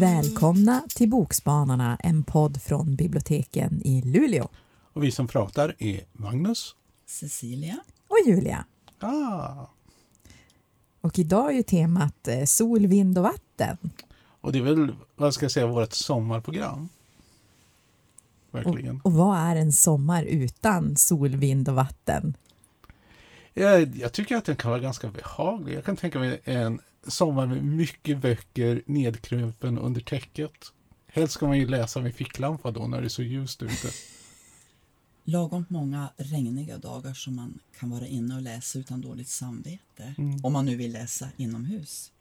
Välkomna till Bokspanarna, en podd från biblioteken i Luleå. Och vi som pratar är Magnus. Cecilia. Och Julia. Ah. Och idag är ju temat eh, sol, vind och vatten. Och det är väl, vad ska jag säga, vårt sommarprogram. Verkligen. Och, och vad är en sommar utan sol, vind och vatten? Jag, jag tycker att den kan vara ganska behaglig. Jag kan tänka mig en sommar med mycket böcker nedkrupen under täcket. Helst ska man ju läsa med ficklampa då när det är så ljust ute. Lagom många regniga dagar som man kan vara inne och läsa utan dåligt samvete. Om man nu vill läsa inomhus.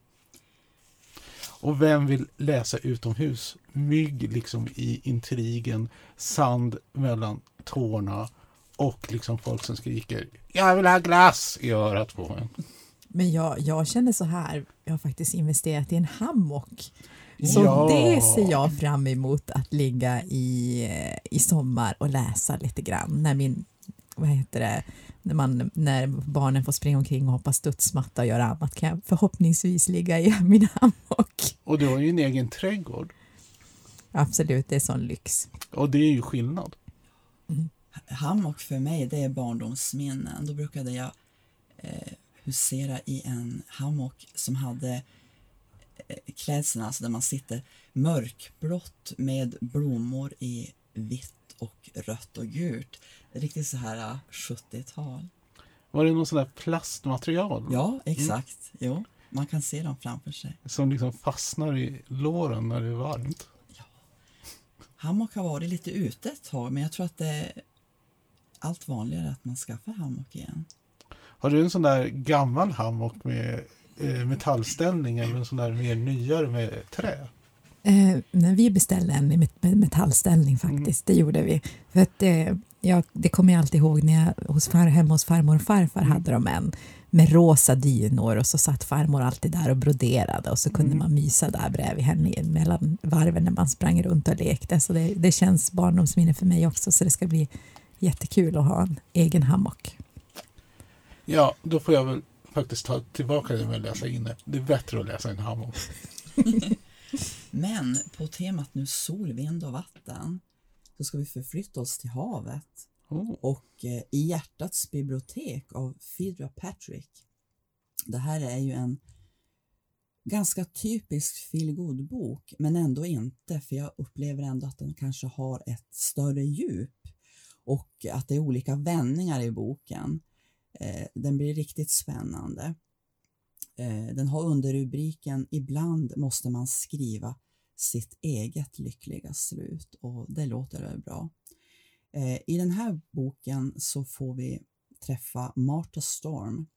Och vem vill läsa utomhus? Mygg liksom i intrigen, sand mellan tårna och liksom folk som skriker Jag vill ha glass i örat på en. Men jag, jag känner så här, jag har faktiskt investerat i en hammock. Så Ja. det ser jag fram emot att ligga i, eh, i sommar och läsa lite grann. När min, vad heter det, när, man, när barnen får springa omkring och hoppa studsmatta och göra annat kan jag förhoppningsvis ligga i min hammock. Och du har ju en egen trädgård. Absolut, det är sån lyx. Och det är ju skillnad. Hammock för mig, det är barndomsminnen. Då brukade jag eh, husera i en hammock som hade eh, klädseln, alltså där man sitter mörkblått med blommor i vitt och rött och gult. Riktigt så här eh, 70-tal. Var det någon sån där plastmaterial? Ja, exakt. Jo, man kan se dem framför sig. Som liksom fastnar i låren när det är varmt. Hammock har varit lite ute ett tag, men jag tror att det är allt vanligare att man skaffar hammock igen. Har du en sån där gammal hammock med eh, metallställning eller en sån där mer nyare med trä? Eh, när vi beställde en med, metallställning faktiskt, det gjorde vi. För att, eh, jag, det kommer jag alltid ihåg när jag hos far, hemma hos farmor och farfar hade de en med rosa dynor och så satt farmor alltid där och broderade och så kunde man mysa där bredvid henne mellan varven när man sprang runt och lekte. Så det, det känns barndomsminne för mig också så det ska bli jättekul att ha en egen hammock. Ja, då får jag väl faktiskt ta tillbaka det med att läsa inne. Det är bättre att läsa i en hammock. Men på temat nu sol, vind och vatten så ska vi förflytta oss till havet Oh. och eh, i hjärtats bibliotek av Phaedra Patrick. Det här är ju en ganska typisk feel bok men ändå inte för jag upplever ändå att den kanske har ett större djup och att det är olika vändningar i boken. Eh, Den blir riktigt spännande. Eh, Den har underrubriken Ibland måste man skriva sitt eget lyckliga slut och det låter väl bra. Eh, I den här boken så får vi träffa Martha Storm.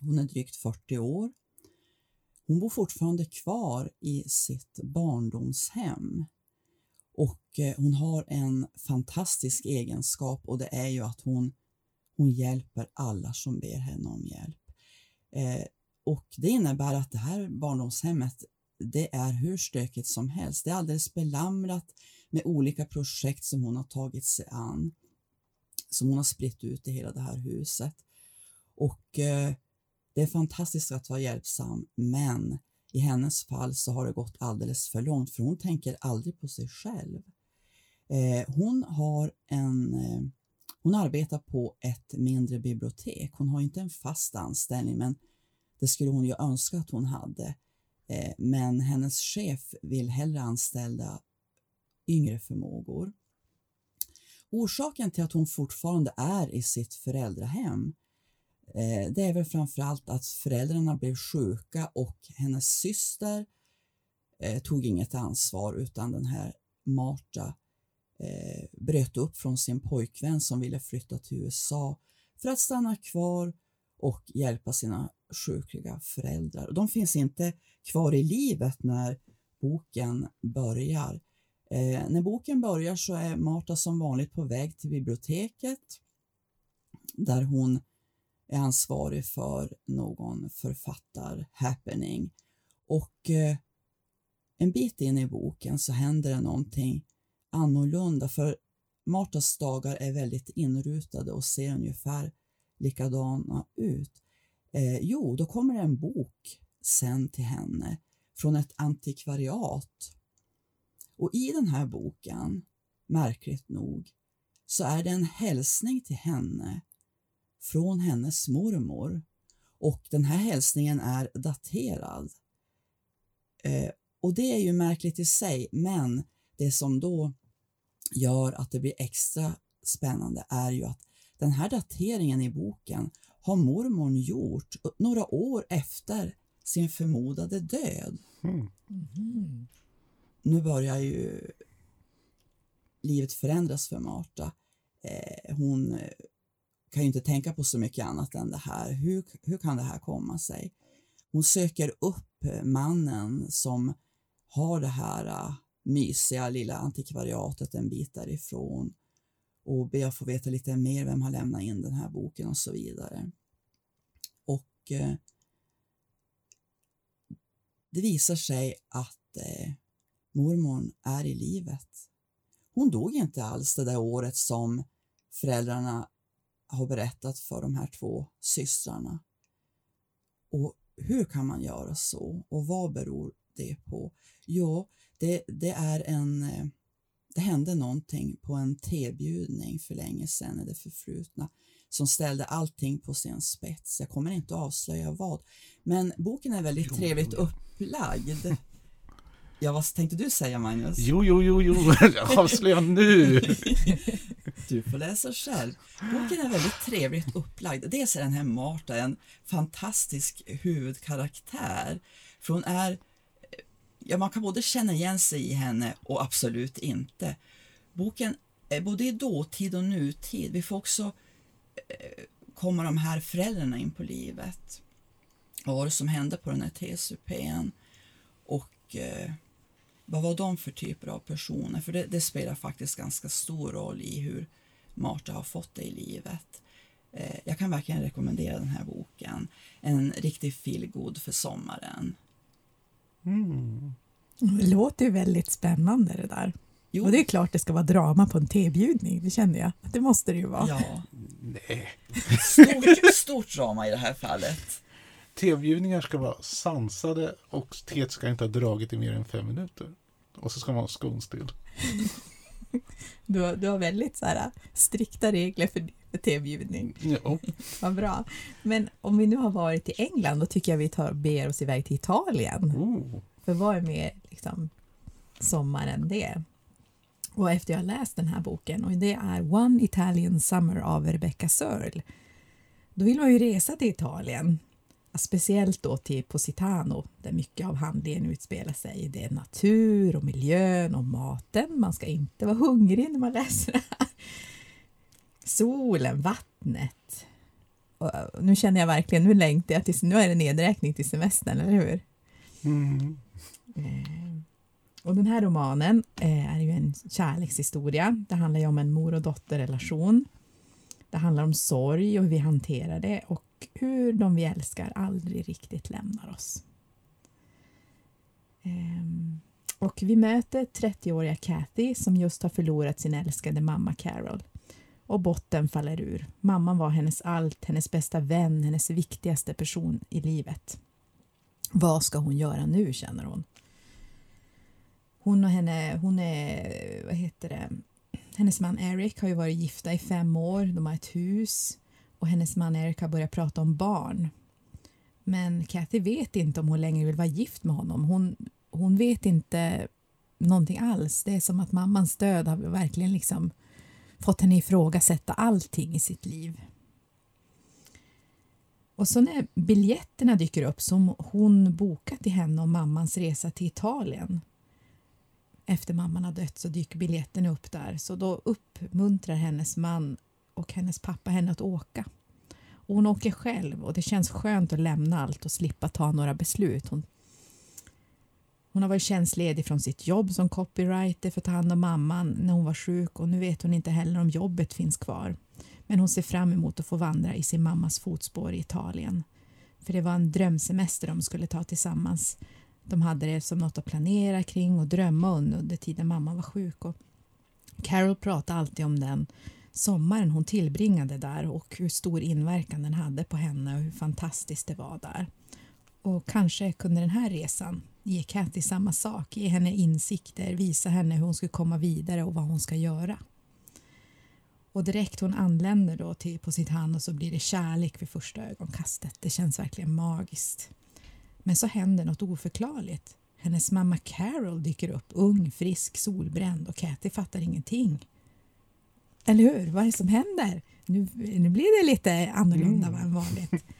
Hon är drygt 40 år. Hon bor fortfarande kvar i sitt barndomshem och eh, hon har en fantastisk egenskap och det är ju att hon, hon hjälper alla som ber henne om hjälp. Eh, och det innebär att det här barndomshemmet det är hur stökigt som helst. Det är alldeles belamrat med olika projekt som hon har tagit sig an, som hon har spritt ut i hela det här huset. Och eh, det är fantastiskt att vara hjälpsam, men i hennes fall så har det gått alldeles för långt, för hon tänker aldrig på sig själv. Eh, hon har en eh, hon arbetar på ett mindre bibliotek. Hon har inte en fast anställning, men det skulle hon ju önska att hon hade. Eh, men hennes chef vill hellre anställa yngre förmågor. Orsaken till att hon fortfarande är i sitt föräldrahem eh, det är väl framförallt att föräldrarna blev sjuka och hennes syster eh, tog inget ansvar utan den här Marta bröt upp från sin pojkvän som ville flytta till USA för att stanna kvar och hjälpa sina sjukliga föräldrar. Och de finns inte kvar i livet när boken börjar. Eh, när boken börjar så är Marta som vanligt på väg till biblioteket där hon är ansvarig för någon författar-happening. Och eh, en bit in i boken så händer det någonting annorlunda för Martas dagar är väldigt inrutade och ser ungefär likadana ut. Eh, jo, då kommer det en bok sen till henne från ett antikvariat. Och i den här boken, märkligt nog, så är det en hälsning till henne från hennes mormor och den här hälsningen är daterad. Eh, och det är ju märkligt i sig, men det som då gör att det blir extra spännande är ju att den här dateringen i boken har mormor gjort några år efter sin förmodade död. Mm. Nu börjar ju livet förändras för Marta. Eh, hon eh, kan ju inte tänka på så mycket annat än det här. Hur, hur kan det här komma sig? Hon söker upp eh, mannen som har det här uh, mysiga lilla antikvariatet en bit därifrån och be att få veta lite mer vem har lämnat in den här boken och så vidare. Och eh, det visar sig att eh, mormor är i livet. Hon dog inte alls det där året som föräldrarna har berättat för de här två systrarna. Och hur kan man göra så och vad beror det på? Jo, det, det är en eh, det hände någonting på en tebjudning för länge sedan i det förflutna som ställde allting på sin spets. Jag kommer inte att avslöja vad, men boken är väldigt Jo, trevligt jo, upplagd. Ja, vad tänkte du säga Magnus? Jo, jo, jo, jo, avslöja nu! Du får läsa själv. Boken är väldigt trevligt upplagd. Dels är den här Marta en fantastisk huvudkaraktär. För hon är, ja man kan både känna igen sig i henne och absolut inte. Boken är både i dåtid och nutid. Vi får också eh, komma de här föräldrarna in på livet. Vad var det som hände på den här TCPn? Och eh, vad var de för typer av personer? För det, det, spelar faktiskt ganska stor roll i hur Marta har fått det i livet. Eh, jag kan verkligen rekommendera den här boken. En riktig feelgood för sommaren. Mm. Det låter ju väldigt spännande det där. Jo, Och det är klart det ska vara drama på en tebjudning, det känner jag. Det måste det ju vara. ja, Nej. stort, stort drama i det här fallet. Tebjudningar ska vara sansade och teet ska inte ha dragit i mer än fem minuter. Och så ska man ha skon still. Du, har- du har väldigt så här, strikta regler för, för tebjudning. Ja. Vad bra. Men om vi nu har varit i England, då tycker jag vi tar, beger oss iväg till Italien. Oh. För vad är mer liksom, sommar än det? Och efter jag läst den här boken, och det är One Italian Summer av Rebecca Searle, då vill man ju resa till Italien. Speciellt då till Positano, där mycket av handlingen utspelar sig. Det är natur och miljön och maten. Man ska inte vara hungrig när man läser det här. Solen, vattnet. Och nu känner jag verkligen, nu längtar jag till, nu är det nedräkning till semestern, eller hur? Mm. Eh, Och den här romanen eh, är ju en kärlekshistoria. Det handlar ju om en mor och dotterrelation. Det handlar om sorg och hur vi hanterar det och hur de vi älskar aldrig riktigt lämnar oss. Ehm, och vi möter 30-åriga Kathy som just har förlorat sin älskade mamma Carol. Och botten faller ur. Mamman var hennes allt, hennes bästa vän, hennes viktigaste person i livet. Vad ska hon göra nu, känner hon. Hon och henne, hon är, vad heter det, hennes man Eric har ju varit gifta i fem år, de har ett hus och hennes man Eric har börjat prata om barn. Men Kathy vet inte om hon längre vill vara gift med honom. Hon, hon vet inte någonting alls. Det är som att mammans död har verkligen liksom fått henne ifrågasätta allting i sitt liv. Och så när biljetterna dyker upp som hon bokat till henne om mammans resa till Italien efter mamman har dött så dyker biljetten upp där så då uppmuntrar hennes man och hennes pappa henne att åka. Och hon åker själv och det känns skönt att lämna allt och slippa ta några beslut. Hon, hon har varit tjänstledig från sitt jobb som copywriter för att ta hand om mamman när hon var sjuk och nu vet hon inte heller om jobbet finns kvar. Men hon ser fram emot att få vandra i sin mammas fotspår i Italien. För det var en drömsemester de skulle ta tillsammans. De hade det som något att planera kring och drömma om under tiden mamma var sjuk. Och Carol pratade alltid om den sommaren hon tillbringade där och hur stor inverkan den hade på henne och hur fantastiskt det var där. Och kanske kunde den här resan ge Kathy samma sak, ge henne insikter, visa henne hur hon skulle komma vidare och vad hon ska göra. Och direkt hon anländer då till på sitt hand och så blir det kärlek vid första ögonkastet. Det känns verkligen magiskt. Men så händer något oförklarligt. Hennes mamma Carol dyker upp, ung, frisk, solbränd och Kathy fattar ingenting. Eller hur? Vad är det som händer? Nu, nu blir det lite annorlunda mm. än vanligt.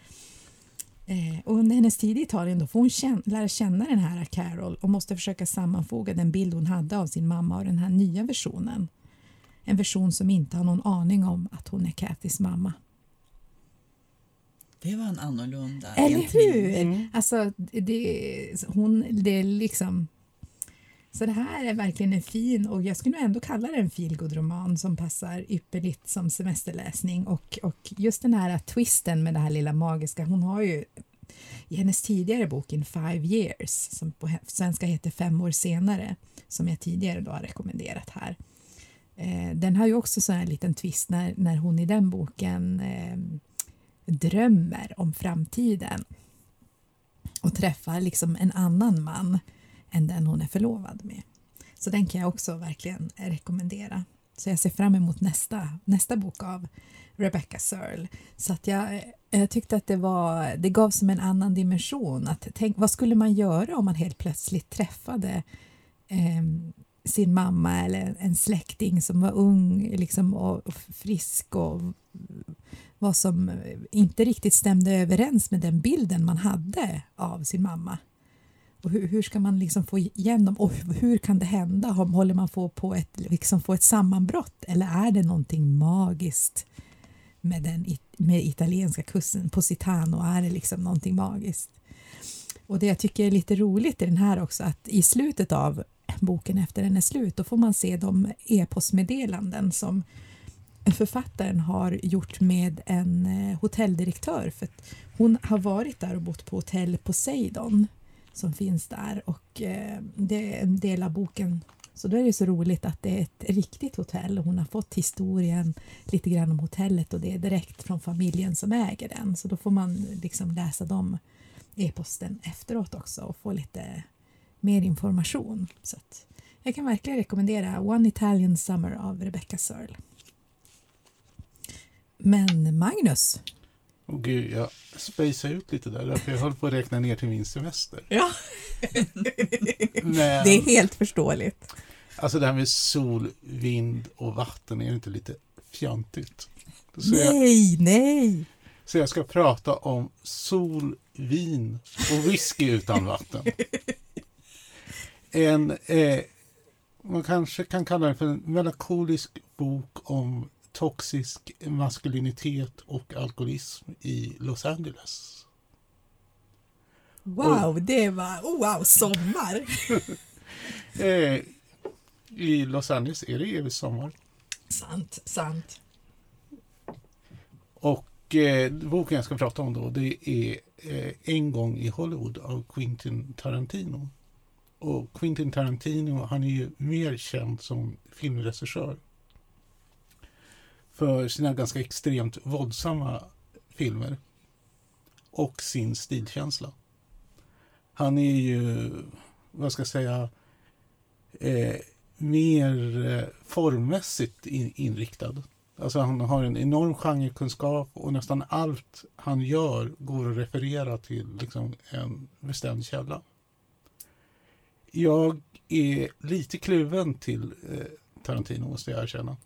Eh, och under hennes tid i Italien då får hon känna, lära känna den här Carol och måste försöka sammanfoga den bild hon hade av sin mamma och den här nya versionen. En version som inte har någon aning om att hon är Kathys mamma. Det var en annorlunda Eller hur? Mm. Alltså, det, hon, det är liksom... Så det här är verkligen en fin och jag skulle ändå kalla det en feelgood-roman som passar ypperligt som semesterläsning och, och just den här twisten med det här lilla magiska, hon har ju i hennes tidigare bok In Five Years, som på svenska heter Fem år senare, som jag tidigare då har rekommenderat här. Eh, den har ju också så här liten twist när, när hon i den boken eh, drömmer om framtiden och träffar liksom en annan man än den hon är förlovad med. Så den kan jag också verkligen rekommendera. Så jag ser fram emot nästa, nästa bok av Rebecca Searle. Så att jag, jag tyckte att det, var, det gav som en annan dimension. Att tänk, vad skulle man göra om man helt plötsligt träffade eh, sin mamma eller en släkting som var ung liksom, och frisk och vad som eh, inte riktigt stämde överens med den bilden man hade av sin mamma. Och hur, hur, ska man liksom få igen dem och hur kan det hända? Håller man på, på ett, liksom få ett sammanbrott eller är det någonting magiskt med den med italienska kusten Positano? Är det liksom någonting magiskt? Och det jag tycker är lite roligt i den här också att i slutet av boken efter den är slut då får man se de e-postmeddelanden som författaren har gjort med en eh, hotelldirektör för hon har varit där och bott på hotell Poseidon som finns där och eh, det är en del av boken så då är det så roligt att det är ett riktigt hotell och hon har fått historien lite grann om hotellet och det är direkt från familjen som äger den så då får man liksom läsa de e-posten efteråt också och få lite mer information. Så jag kan verkligen rekommendera One Italian Summer av Rebecca Searle. Men Magnus? Oh, gud, jag spejsade ut lite där, för jag höll på att räkna ner till min semester. Ja, Men, det är helt förståeligt. Alltså det här med sol, vind och vatten, är det inte lite fjantigt? Så nej, jag, nej! Så jag ska prata om sol, vin och whisky utan vatten. En, eh, man kanske kan kalla det för en melankolisk bok om toxisk maskulinitet och alkoholism i Los Angeles. Wow, och, det var oh, wow, sommar! eh, I Los Angeles är det evig sommar. Sant, sant. Och eh, boken jag ska prata om då, det är eh, En gång i Hollywood av Quentin Tarantino. Och Quentin Tarantino, han är ju mer känd som filmregissör för sina ganska extremt våldsamma filmer och sin stilkänsla. Han är ju, vad ska jag säga, eh, mer eh, formmässigt in, inriktad. Alltså han har en enorm genrekunskap och nästan allt han gör går att referera till liksom, en bestämd källa. Jag är lite kluven till eh, Tarantino måste jag erkänna.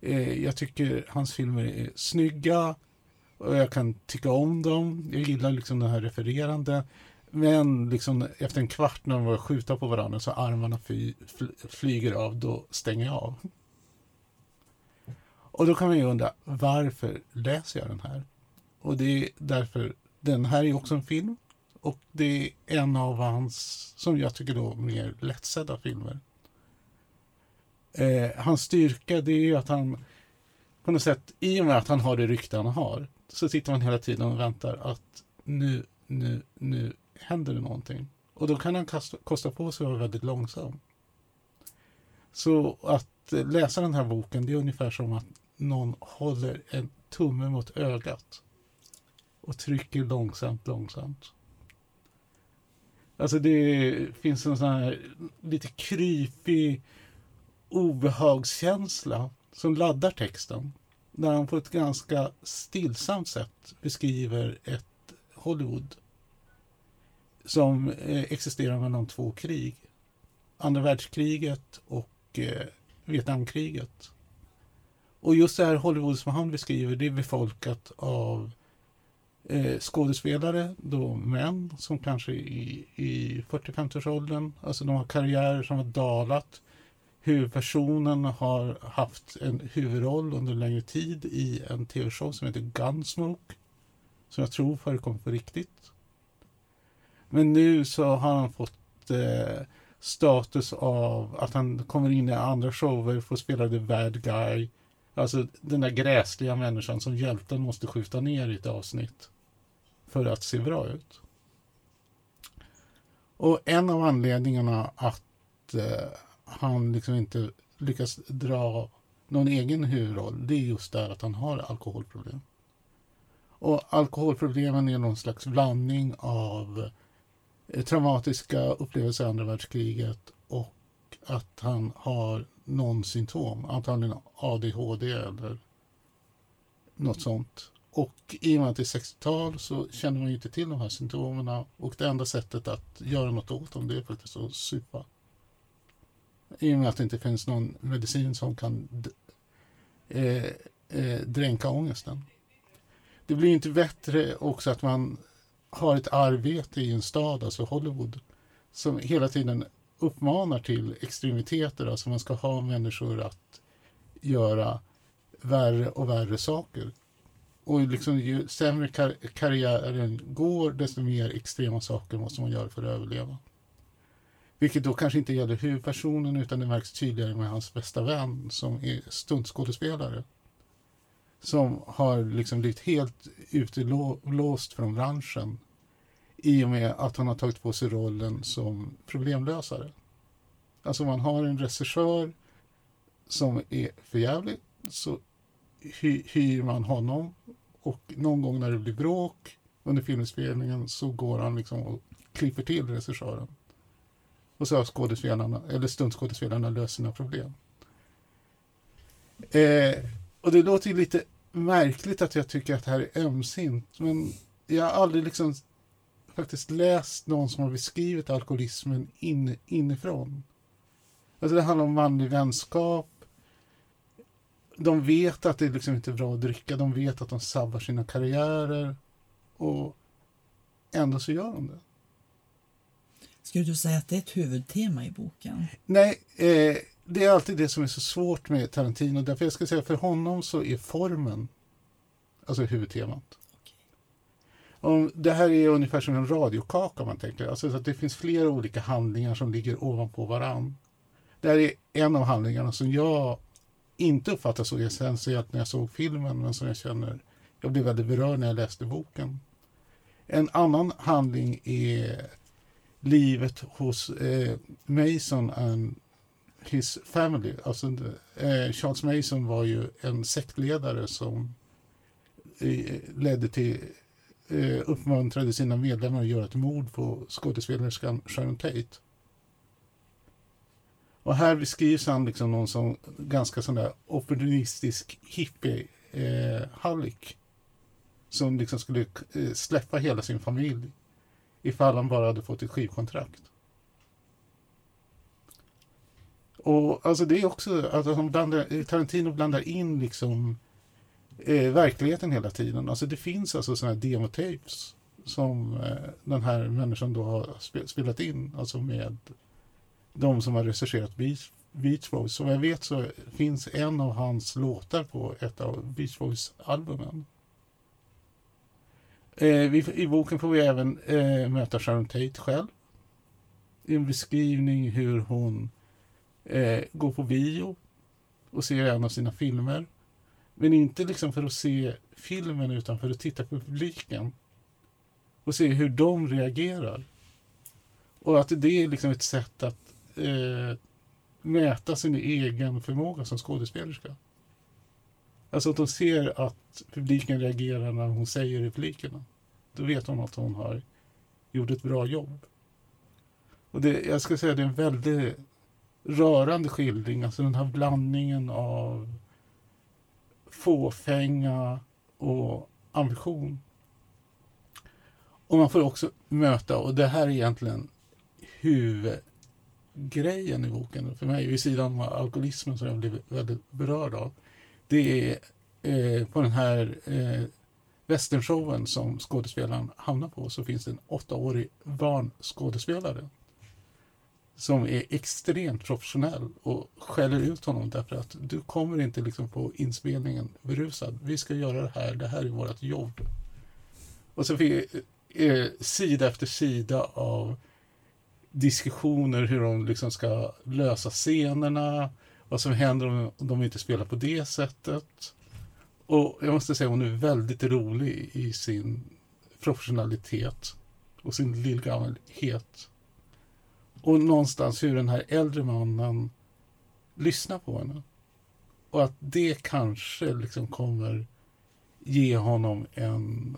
Eh, jag tycker hans filmer är snygga och jag kan tycka om dem. Jag gillar liksom den här refererande. Men liksom efter en kvart när de börjar skjuta på varandra så armarna fly, flyger av, då stänger jag av. Och då kan man ju undra, varför läser jag den här? Och det är därför, den här är också en film. Och det är en av hans, som jag tycker då, mer lättsedda filmer. Eh, hans styrka det är ju att han på något sätt, i och med att han har det rykte han har, så sitter man hela tiden och väntar att nu, nu, nu händer det någonting. Och då kan han kasta, kosta på sig att vara väldigt långsam. Så att eh, läsa den här boken det är ungefär som att någon håller en tumme mot ögat och trycker långsamt, långsamt. Alltså det finns en sån här lite krypig obehagskänsla som laddar texten. När han på ett ganska stillsamt sätt beskriver ett Hollywood som eh, existerar mellan två krig. Andra världskriget och eh, Vietnamkriget. Och just det här Hollywood som han beskriver, det är befolkat av eh, skådespelare, då män som kanske i, i 40-50-årsåldern, alltså de har karriärer som har dalat. Huvudpersonen har haft en huvudroll under en längre tid i en tv-show som heter Gunsmoke, som jag tror förekommer på riktigt. Men nu så har han fått eh, status av att han kommer in i andra shower, får spela the bad guy. Alltså den där gräsliga människan som hjälten måste skjuta ner i ett avsnitt för att se bra ut. Och en av anledningarna att eh, han liksom inte lyckas dra någon egen huvudroll, det är just där att han har alkoholproblem. Och alkoholproblemen är någon slags blandning av eh, traumatiska upplevelser i andra världskriget och att han har någon symptom, antagligen ADHD eller något sånt. Och i och med att det är 60-tal så känner man ju inte till de här symptomen och det enda sättet att göra något åt dem det är faktiskt att supa. I och med att det inte finns någon medicin som kan eh, eh, dränka ångesten. Det blir inte bättre också att man har ett arbete i en stad, alltså Hollywood, som hela tiden uppmanar till extremiteter, alltså man ska ha människor att göra värre och värre saker. Och liksom ju sämre kar karriären går, desto mer extrema saker måste man göra för att överleva. Vilket då kanske inte gäller huvudpersonen utan det märks tydligare med hans bästa vän som är stuntskådespelare. Som har liksom blivit helt utelåst från branschen i och med att han har tagit på sig rollen som problemlösare. Alltså man har en regissör som är förjävlig så hy hyr man honom och någon gång när det blir bråk under filminspelningen så går han liksom och klipper till regissören. Och så har skådespelarna, eller stuntskådespelarna löst sina problem. Eh, och det låter ju lite märkligt att jag tycker att det här är ömsint, men jag har aldrig liksom faktiskt läst någon som har beskrivit alkoholismen in, inifrån. Alltså det handlar om manlig vänskap. De vet att det liksom inte är bra att dricka. De vet att de sabbar sina karriärer. Och ändå så gör de det. Skulle du säga att det är ett huvudtema i boken? Nej, eh, det är alltid det som är så svårt med Tarantino. Därför jag ska säga för honom så är formen alltså huvudtemat. Och det här är ungefär som en radiokaka man tänker. Alltså så att det finns flera olika handlingar som ligger ovanpå varann. Det här är en av handlingarna som jag inte uppfattar så essentiellt när jag såg filmen men som jag känner jag blev väldigt berörd när jag läste boken. En annan handling är livet hos eh, Mason and his family. Alltså, eh, Charles Mason var ju en sektledare som eh, ledde till eh, uppmuntrade sina medlemmar att göra ett mord på skådespelerskan Sharon Tate. Och här beskrivs han liksom någon som ganska sån där opportunistisk hippie eh, hallick. Som liksom skulle eh, släppa hela sin familj ifall han bara hade fått ett skivkontrakt. Och alltså det är också, alltså blandar, Tarantino blandar in liksom eh, verkligheten hela tiden. Alltså det finns alltså sådana här demotapes som eh, den här människan då har spelat in, alltså med de som har recenserat Beach, Beach Boys. Som jag vet så finns en av hans låtar på ett av Beach Boys-albumen. Eh, vi, I boken får vi även eh, möta Sharon Tate själv. I en beskrivning hur hon eh, går på bio och ser en av sina filmer. Men inte liksom för att se filmen utan för att titta på publiken. Och se hur de reagerar. Och att det är liksom ett sätt att eh, mäta sin egen förmåga som skådespelerska. Alltså att hon ser att publiken reagerar när hon säger replikerna. Då vet hon att hon har gjort ett bra jobb. Och det, jag ska säga att det är en väldigt rörande skildring, alltså den här blandningen av fåfänga och ambition. Och man får också möta, och det här är egentligen huvudgrejen i boken för mig, vid sidan av alkoholismen som jag blev väldigt berörd av. Det är eh, på den här eh, västernshowen som skådespelaren hamnar på så finns det en åttaårig barnskådespelare som är extremt professionell och skäller ut honom därför att du kommer inte liksom på inspelningen berusad. Vi ska göra det här, det här är vårt jobb. Och så fick eh, sida efter sida av diskussioner hur de liksom ska lösa scenerna, vad som händer om de inte spelar på det sättet. Och jag måste säga hon är väldigt rolig i sin professionalitet och sin lillgammalhet. Och någonstans hur den här äldre mannen lyssnar på henne. Och att det kanske liksom kommer ge honom en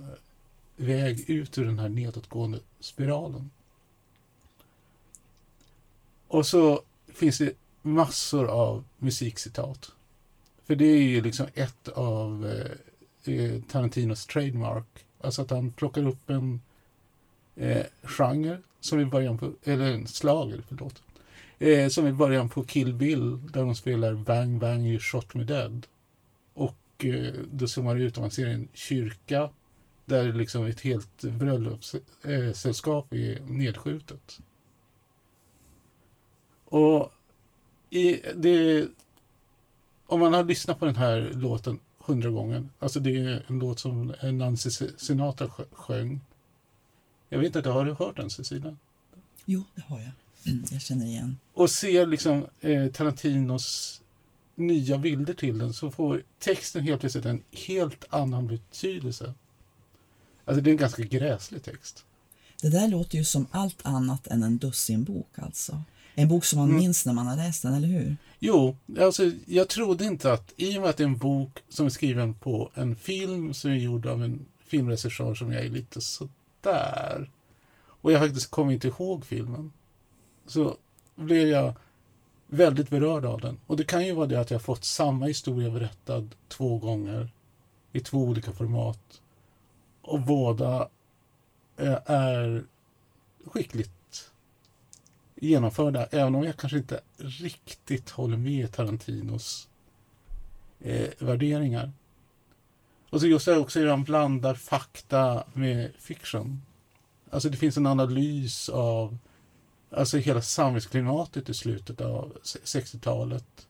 väg ut ur den här nedåtgående spiralen. Och så finns det massor av musikcitat. För det är ju liksom ett av eh, eh, Tarantinos trademark. Alltså att han plockar upp en eh, genre som i början på, eller en slager, förlåt. Eh, som i början på Kill Bill där de spelar Bang Bang You Shot Me Dead. Och eh, då zoomar det ut och man ser en kyrka där liksom ett helt bröllopssällskap eh, är nedskjutet. Och i, det, om man har lyssnat på den här låten hundra gånger, alltså det är en låt som Nancy Sinatra sjöng. Jag vet inte, har du hört den Cecilia? Jo, det har jag. Mm, jag känner igen. Och ser liksom eh, Tarantinos nya bilder till den så får texten helt plötsligt en helt annan betydelse. Alltså det är en ganska gräslig text. Det där låter ju som allt annat än en dussinbok alltså. En bok som man mm. minns när man har läst den, eller hur? Jo, alltså jag trodde inte att, i och med att det är en bok som är skriven på en film som är gjord av en filmregissör som jag är lite sådär. Och jag faktiskt kommer inte ihåg filmen. Så blev jag väldigt berörd av den. Och det kan ju vara det att jag fått samma historia berättad två gånger i två olika format. Och båda eh, är skickligt genomförda, även om jag kanske inte riktigt håller med Tarantinos eh, värderingar. Och så just det också hur han blandar fakta med fiction. Alltså det finns en analys av alltså hela samhällsklimatet i slutet av 60-talet.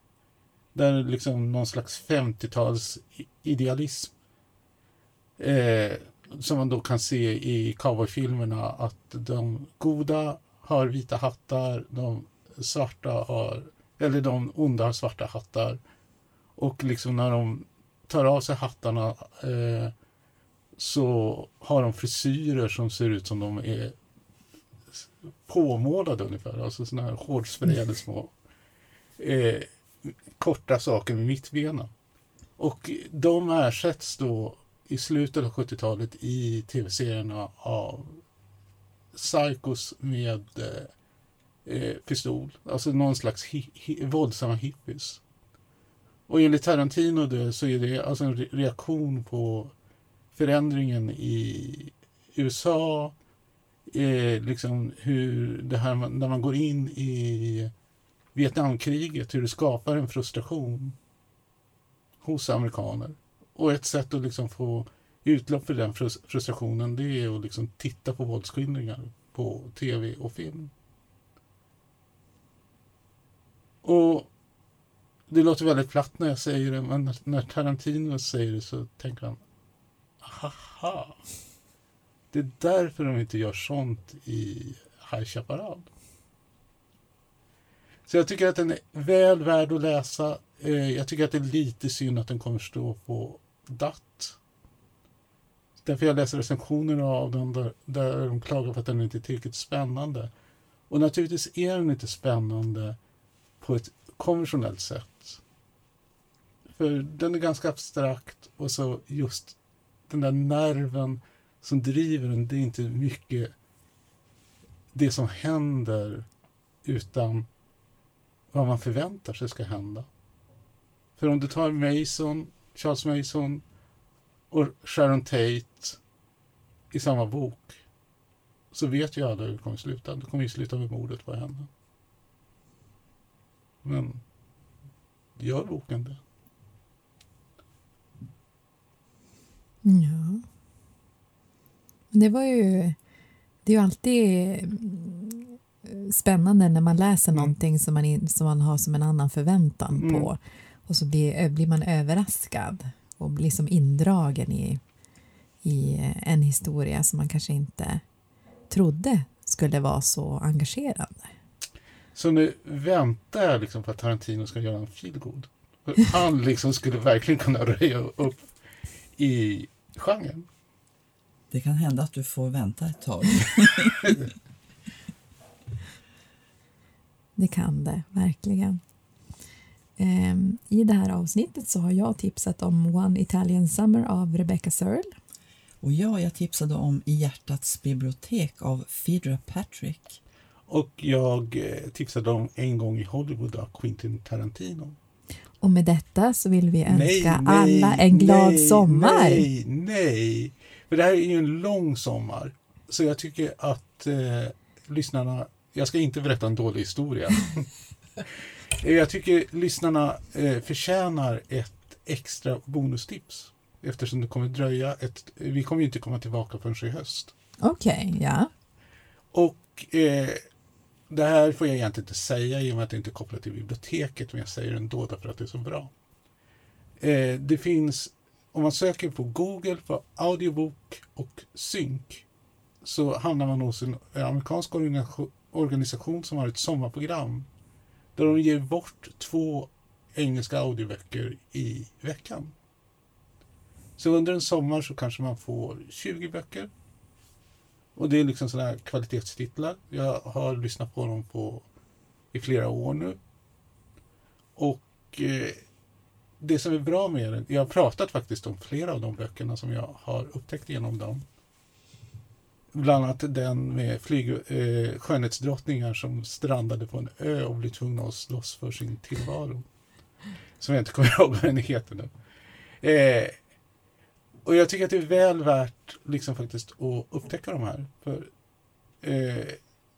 Där liksom någon slags 50-tals idealism eh, som man då kan se i cowboyfilmerna att de goda har vita hattar, de svarta har, eller de onda har svarta hattar. Och liksom när de tar av sig hattarna eh, så har de frisyrer som ser ut som de är påmålade ungefär. Alltså sådana här hårdsprejade små eh, korta saker med mittbena. Och de ersätts då i slutet av 70-talet i tv-serierna av psykos med eh, eh, pistol. Alltså någon slags hi hi våldsamma hippies. Och enligt Tarantino då, så är det alltså en reaktion på förändringen i USA. Eh, liksom hur det här när man går in i Vietnamkriget, hur det skapar en frustration hos amerikaner. Och ett sätt att liksom få utlopp för den frustrationen det är att liksom titta på våldsskildringar på tv och film. Och det låter väldigt platt när jag säger det, men när Tarantino säger det så tänker han Haha! Det är därför de inte gör sånt i High Chaparral. Så jag tycker att den är väl värd att läsa. Eh, jag tycker att det är lite synd att den kommer stå på DAT därför jag läser recensioner av den där, där de klagar på att den inte är tillräckligt spännande. Och naturligtvis är den inte spännande på ett konventionellt sätt. För den är ganska abstrakt och så just den där nerven som driver den, det är inte mycket det som händer utan vad man förväntar sig ska hända. För om du tar Mason, Charles Mason och Sharon Tate i samma bok så vet ju alla hur det kommer att sluta. Det kommer ju sluta med mordet på henne. Men gör boken det? Ja. Det var ju... Det är ju alltid mm, spännande när man läser Mm. någonting som man, som man har som en annan förväntan Mm. på och så blir, blir man överraskad och blir som indragen i, i en historia som man kanske inte trodde skulle vara så engagerande. Så nu väntar jag liksom på att Tarantino ska göra en feelgood. Han liksom skulle verkligen kunna röja upp i genren. Det kan hända att du får vänta ett tag. Det kan det, verkligen. Ehm, I det här avsnittet så har jag tipsat om One Italian Summer av Rebecca Searle. Och ja, jag tipsade om I hjärtats bibliotek av Phaedra Patrick. Och jag eh, tipsade om En gång i Hollywood av Quentin Tarantino. Och med detta så vill vi önska alla en glad nej, sommar. Nej, nej. För det här är ju en lång sommar. Så jag tycker att eh, lyssnarna... Jag ska inte berätta en dålig historia. Eh, jag tycker lyssnarna eh, förtjänar ett extra bonustips. Eftersom det kommer dröja ett... Vi kommer ju inte komma tillbaka förrän i höst. Okej, ja. Och eh, det här får jag egentligen inte säga i och med att det inte är kopplat till biblioteket, men jag säger det ändå därför att det är så bra. Eh, det finns, om man söker på Google på audiobok och synk så hamnar man hos en amerikansk organisation som har ett sommarprogram där de ger bort två engelska audioböcker i veckan. Så under en sommar så kanske man får 20 böcker och det är liksom sådana här kvalitetstitlar. Jag har lyssnat på dem på, i flera år nu. Och eh, det som är bra med den, jag har pratat faktiskt om flera av de böckerna som jag har upptäckt genom dem. Bland annat den med flyg, eh, skönhetsdrottningar som strandade på en ö och blev tvungna att slåss för sin tillvaro. Som jag inte kommer ihåg vad den heter nu. Eh, och jag tycker att det är väl värt liksom faktiskt att upptäcka de här. För eh,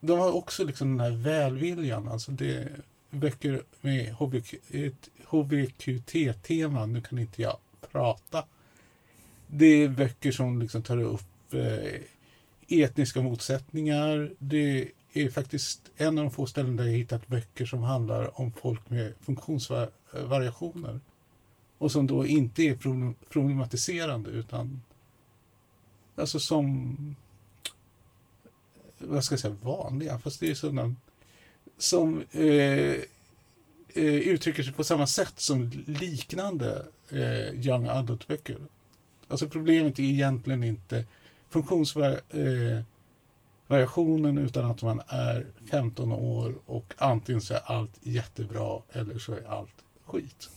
de har också liksom den här välviljan. Alltså det böcker med HBQ, HBQT-tema. Nu kan inte jag prata. Det är böcker som liksom tar upp eh, etniska motsättningar. Det är faktiskt en av de få ställen där jag hittat böcker som handlar om folk med funktionsvariationer och som då inte är problematiserande utan alltså som vad ska jag säga, vanliga, fast det är sådana som eh, eh, uttrycker sig på samma sätt som liknande eh, young adult-böcker. Alltså problemet är egentligen inte funktionsvariationen eh, utan att man är 15 år och antingen så är allt jättebra eller så är allt skit.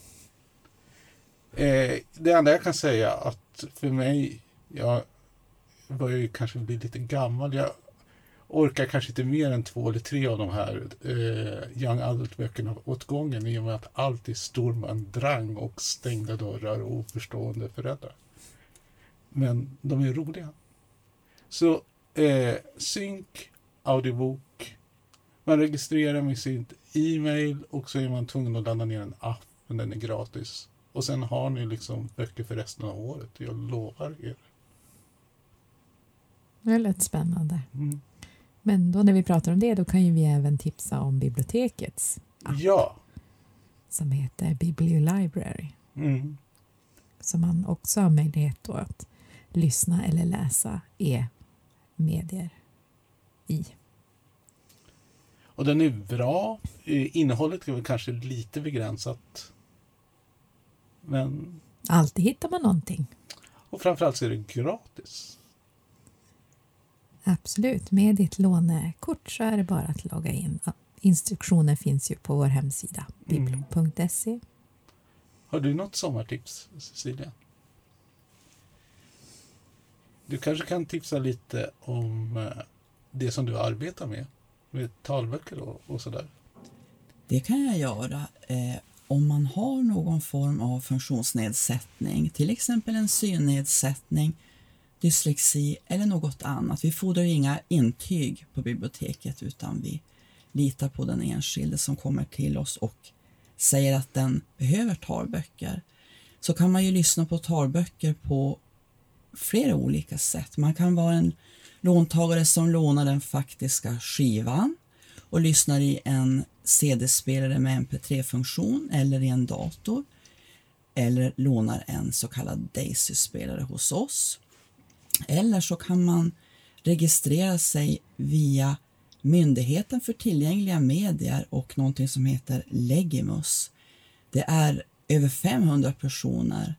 Eh, det enda jag kan säga att för mig, jag börjar ju kanske bli lite gammal. Jag orkar kanske inte mer än två eller tre av de här eh, young adult-böckerna åt gången i och med att allt är storm drang och stängda dörrar och oförstående föräldrar. Men de är roliga. Så eh, synk, audiobok. Man registrerar med sitt e-mail och så är man tvungen att ladda ner en app, men den är gratis. Och sen har ni liksom böcker för resten av året. Jag lovar er. Det lät spännande. Mm. Men då när vi pratar om det då kan ju vi även tipsa om bibliotekets Ja. som heter Bibliolibrary Mm. som man också har möjlighet att lyssna eller läsa e-medier i. Och den är bra. Eh, Innehållet är väl kanske lite begränsat. Men, Alltid hittar man någonting. och framförallt så är det gratis. Absolut, med ditt lånekort så är det bara att logga in instruktioner finns ju på vår hemsida, Mm. biblo.se. Har du något sommartips, Cecilia? Du kanske kan tipsa lite om eh, det som du arbetar med, med talböcker och, och sådär. Det kan jag göra. Eh, om man har någon form av funktionsnedsättning, till exempel en synnedsättning, dyslexi eller något annat. Vi fordrar inga intyg på biblioteket utan vi litar på den enskilde som kommer till oss och säger att den behöver talböcker. Så kan man ju lyssna på talböcker på flera olika sätt. Man kan vara en låntagare som lånar den faktiska skivan och lyssnar i en CD-spelare med MP3-funktion eller i en dator eller lånar en så kallad Daisy-spelare hos oss. Eller så kan man registrera sig via Myndigheten för tillgängliga medier och någonting som heter Legimus. Det är över 500 personer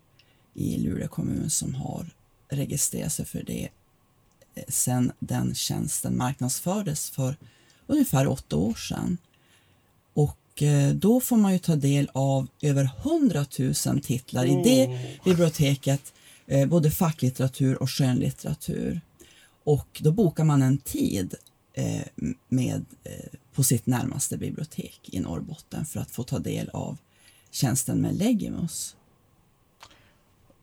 i Luleå kommun som har registrerat sig för det eh, sedan den tjänsten marknadsfördes för ungefär åtta år sedan. Och eh, då får man ju ta del av över 100 000 titlar i det biblioteket, eh, både facklitteratur och skönlitteratur. Och då bokar man en tid med, på sitt närmaste bibliotek i Norrbotten för att få ta del av tjänsten med Legimus.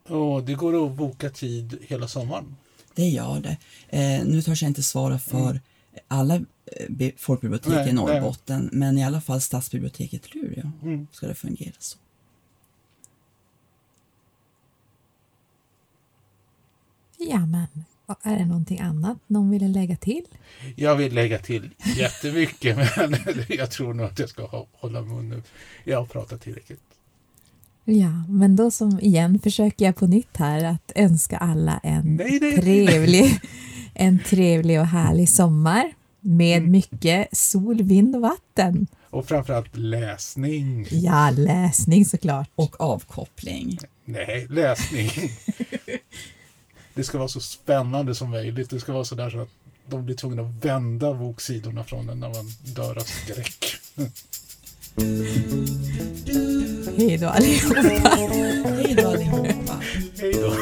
Och det går att boka tid hela sommaren. Det gör det. Eh, nu törs jag inte svara för mm. alla eh, folkbibliotek nej, i Norrbotten, nej. men i alla fall stadsbiblioteket Luleå mm. ska det fungera så. Ja, men är det någonting annat någon ville lägga till? Jag vill lägga till jättemycket, men jag tror nog att jag ska hålla mun nu. Jag har pratat tillräckligt. Ja, men då som igen försöker jag på nytt här att önska alla en, nej, nej, trevlig, nej. en trevlig och härlig sommar med mm. mycket sol, vind och vatten. Och framförallt läsning. Ja, läsning såklart. Och avkoppling. Nej, läsning. det ska vara så spännande som möjligt. Det ska vara så där så att de blir tvungna att vända boksidorna från den när man dör av skräck. Hej då allihopa. Hej då allihopa. Hej då.